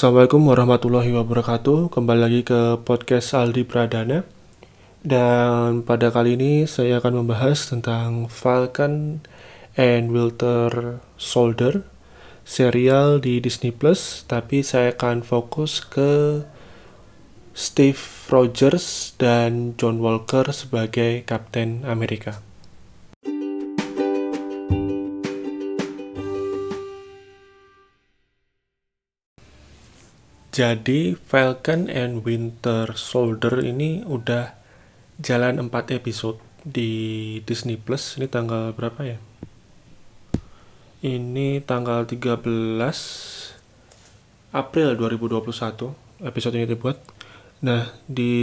Assalamualaikum warahmatullahi wabarakatuh. Kembali lagi ke podcast Aldi Pradana. Dan pada kali ini saya akan membahas tentang Falcon and Winter Soldier serial di Disney Plus, tapi saya akan fokus ke Steve Rogers dan John Walker sebagai Kapten Amerika. Jadi Falcon and Winter Soldier ini udah jalan 4 episode di Disney Plus. Ini tanggal berapa ya? Ini tanggal 13 April 2021 episode ini dibuat. Nah, di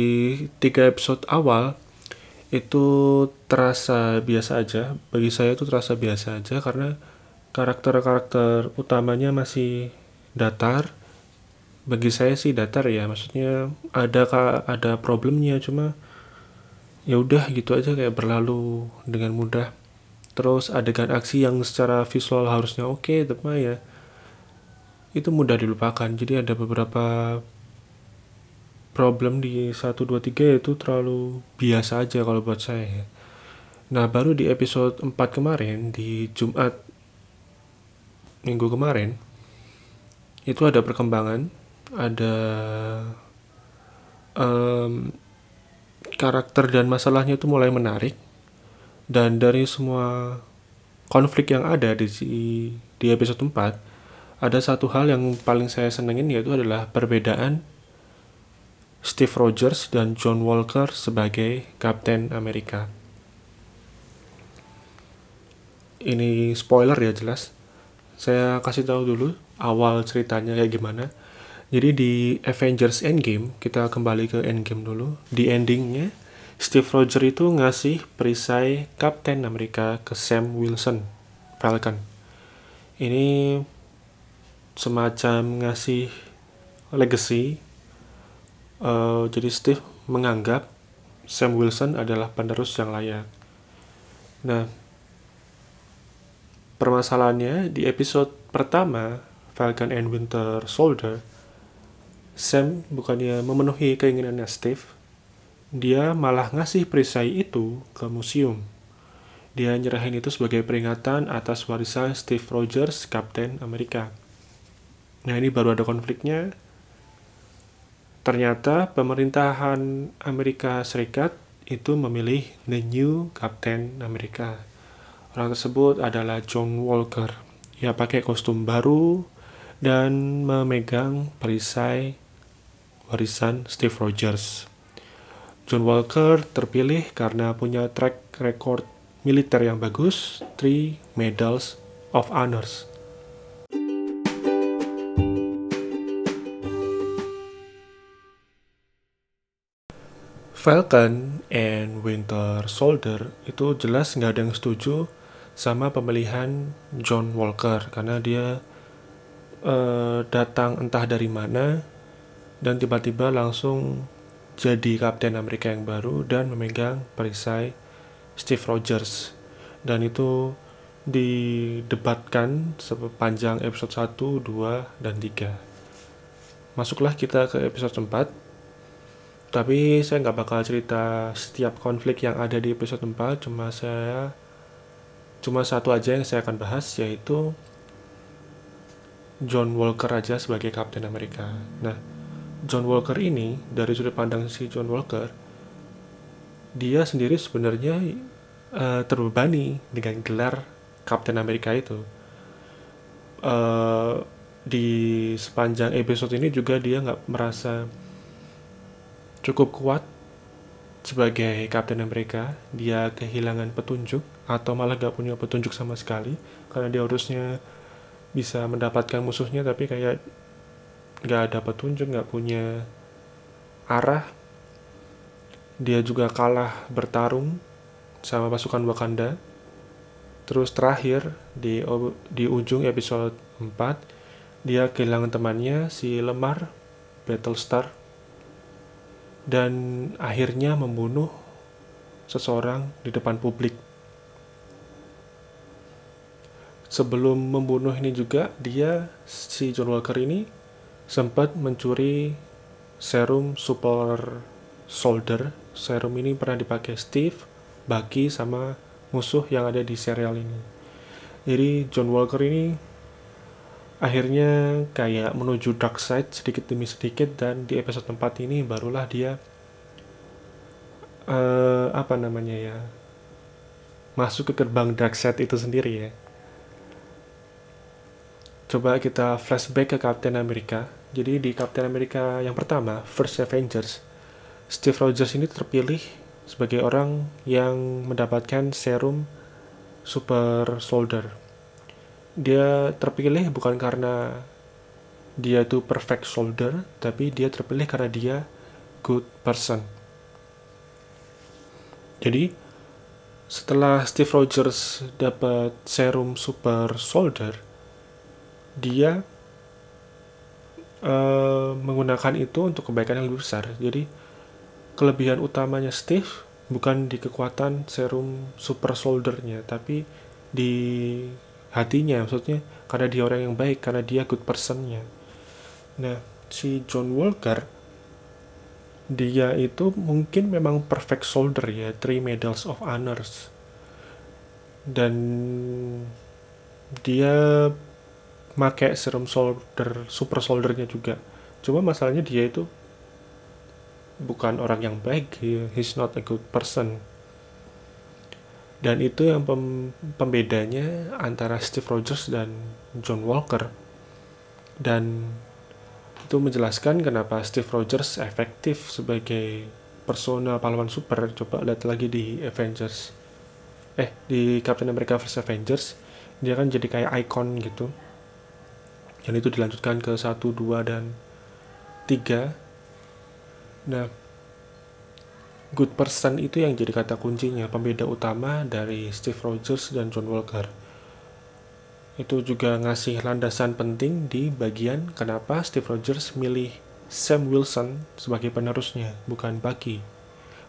tiga episode awal itu terasa biasa aja. Bagi saya itu terasa biasa aja karena karakter-karakter utamanya masih datar bagi saya sih datar ya maksudnya ada ada problemnya cuma ya udah gitu aja kayak berlalu dengan mudah. Terus adegan aksi yang secara visual harusnya oke okay, tapi ya itu mudah dilupakan. Jadi ada beberapa problem di 1 2 3 itu terlalu biasa aja kalau buat saya ya. Nah, baru di episode 4 kemarin di Jumat minggu kemarin itu ada perkembangan ada um, karakter dan masalahnya itu mulai menarik dan dari semua konflik yang ada di di episode 4 ada satu hal yang paling saya senengin yaitu adalah perbedaan Steve Rogers dan John Walker sebagai Kapten Amerika. Ini spoiler ya jelas. Saya kasih tahu dulu awal ceritanya kayak gimana. Jadi di Avengers Endgame, kita kembali ke Endgame dulu. Di endingnya, Steve Rogers itu ngasih perisai Kapten Amerika ke Sam Wilson, Falcon. Ini semacam ngasih legacy. Uh, jadi Steve menganggap Sam Wilson adalah penerus yang layak. Nah, permasalahannya di episode pertama Falcon and Winter Soldier, Sam bukannya memenuhi keinginannya Steve, dia malah ngasih perisai itu ke museum. Dia nyerahin itu sebagai peringatan atas warisan Steve Rogers, Kapten Amerika. Nah ini baru ada konfliknya. Ternyata pemerintahan Amerika Serikat itu memilih the new Kapten Amerika. Orang tersebut adalah John Walker. Ia pakai kostum baru dan memegang perisai warisan Steve Rogers. John Walker terpilih karena punya track record militer yang bagus, three medals of honors. Falcon and Winter Soldier itu jelas nggak ada yang setuju sama pemilihan John Walker karena dia uh, datang entah dari mana dan tiba-tiba langsung jadi Kapten Amerika yang baru dan memegang perisai Steve Rogers. Dan itu didebatkan sepanjang episode 1, 2, dan 3 masuklah kita ke episode 4 tapi saya nggak bakal cerita setiap konflik yang ada di episode 4 cuma saya cuma satu aja yang saya akan bahas yaitu John Walker aja sebagai Kapten Amerika. Nah John Walker ini dari sudut pandang si John Walker dia sendiri sebenarnya uh, terbebani dengan gelar Kapten Amerika itu. Uh, di sepanjang episode ini juga dia nggak merasa cukup kuat sebagai Kapten Amerika dia kehilangan petunjuk atau malah gak punya petunjuk sama sekali. Karena dia harusnya bisa mendapatkan musuhnya tapi kayak nggak ada petunjuk nggak punya arah. Dia juga kalah bertarung sama pasukan Wakanda. Terus terakhir di di ujung episode 4 dia kehilangan temannya si Lemar Battlestar. Dan akhirnya membunuh seseorang di depan publik. Sebelum membunuh ini juga dia si John Walker ini sempat mencuri serum super soldier. Serum ini pernah dipakai Steve, Bucky, sama musuh yang ada di serial ini. Jadi John Walker ini akhirnya kayak menuju dark side sedikit demi sedikit dan di episode 4 ini barulah dia uh, apa namanya ya masuk ke gerbang dark side itu sendiri ya coba kita flashback ke Captain America jadi di Captain America yang pertama First Avengers Steve Rogers ini terpilih sebagai orang yang mendapatkan serum super soldier dia terpilih bukan karena dia itu perfect soldier, tapi dia terpilih karena dia good person. Jadi, setelah Steve Rogers dapat serum super soldier, dia uh, menggunakan itu untuk kebaikan yang lebih besar. Jadi, kelebihan utamanya Steve bukan di kekuatan serum super soldiernya, tapi di hatinya maksudnya karena dia orang yang baik karena dia good personnya nah si John Walker dia itu mungkin memang perfect soldier ya three medals of honors dan dia make serum soldier super soldiernya juga. Cuma masalahnya dia itu bukan orang yang baik he, he's not a good person. Dan itu yang pem pembedanya antara Steve Rogers dan John Walker. Dan itu menjelaskan kenapa Steve Rogers efektif sebagai persona pahlawan super. Coba lihat lagi di Avengers. Eh di Captain America vs Avengers dia kan jadi kayak icon gitu dan itu dilanjutkan ke 1, 2, dan 3 nah good person itu yang jadi kata kuncinya, pembeda utama dari Steve Rogers dan John Walker. Itu juga ngasih landasan penting di bagian kenapa Steve Rogers milih Sam Wilson sebagai penerusnya, bukan Bucky.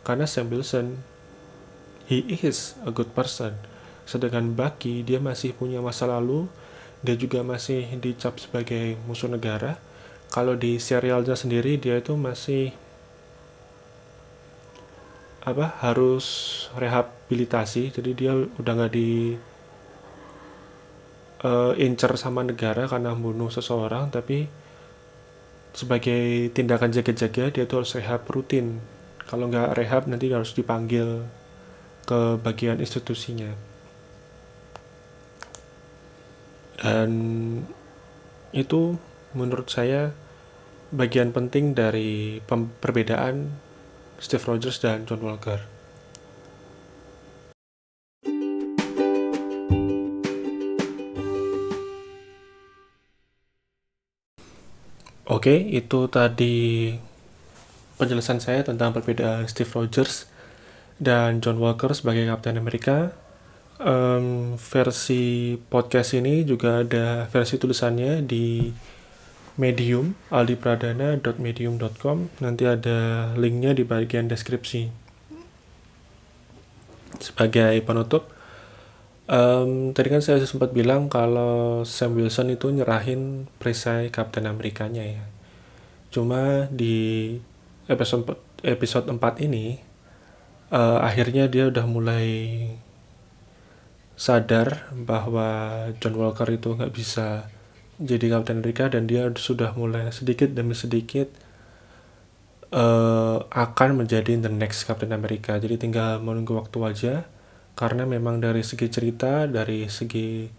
Karena Sam Wilson, he is a good person. Sedangkan Bucky, dia masih punya masa lalu, dia juga masih dicap sebagai musuh negara. Kalau di serialnya sendiri, dia itu masih apa harus rehabilitasi. Jadi dia udah nggak di uh, incer sama negara karena membunuh seseorang tapi sebagai tindakan jaga-jaga dia tuh harus rehab rutin. Kalau nggak rehab nanti harus dipanggil ke bagian institusinya dan itu menurut saya bagian penting dari perbedaan Steve Rogers dan John Walker. Oke, itu tadi penjelasan saya tentang perbedaan Steve Rogers dan John Walker sebagai Captain America. Um, versi podcast ini juga ada versi tulisannya di Medium, aldipradana.medium.com. Nanti ada linknya di bagian deskripsi. Sebagai penutup, um, tadi kan saya sempat bilang kalau Sam Wilson itu nyerahin perisai Captain Amerikanya ya. Cuma di episode episode 4 ini uh, akhirnya dia udah mulai sadar bahwa John Walker itu nggak bisa jadi Kapten Amerika dan dia sudah mulai sedikit demi sedikit uh, akan menjadi the next Captain America. Jadi tinggal menunggu waktu aja karena memang dari segi cerita, dari segi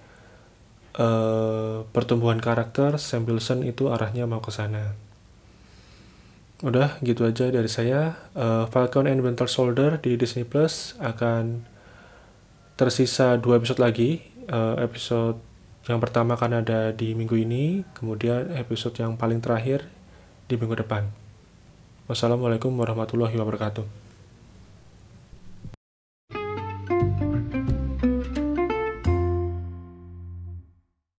uh, pertumbuhan karakter Sam Wilson itu arahnya mau ke sana. Udah gitu aja dari saya. Uh, Falcon and Winter Soldier di Disney Plus akan tersisa dua episode lagi. Uh, episode yang pertama kan ada di minggu ini, kemudian episode yang paling terakhir di minggu depan. Wassalamualaikum warahmatullahi wabarakatuh.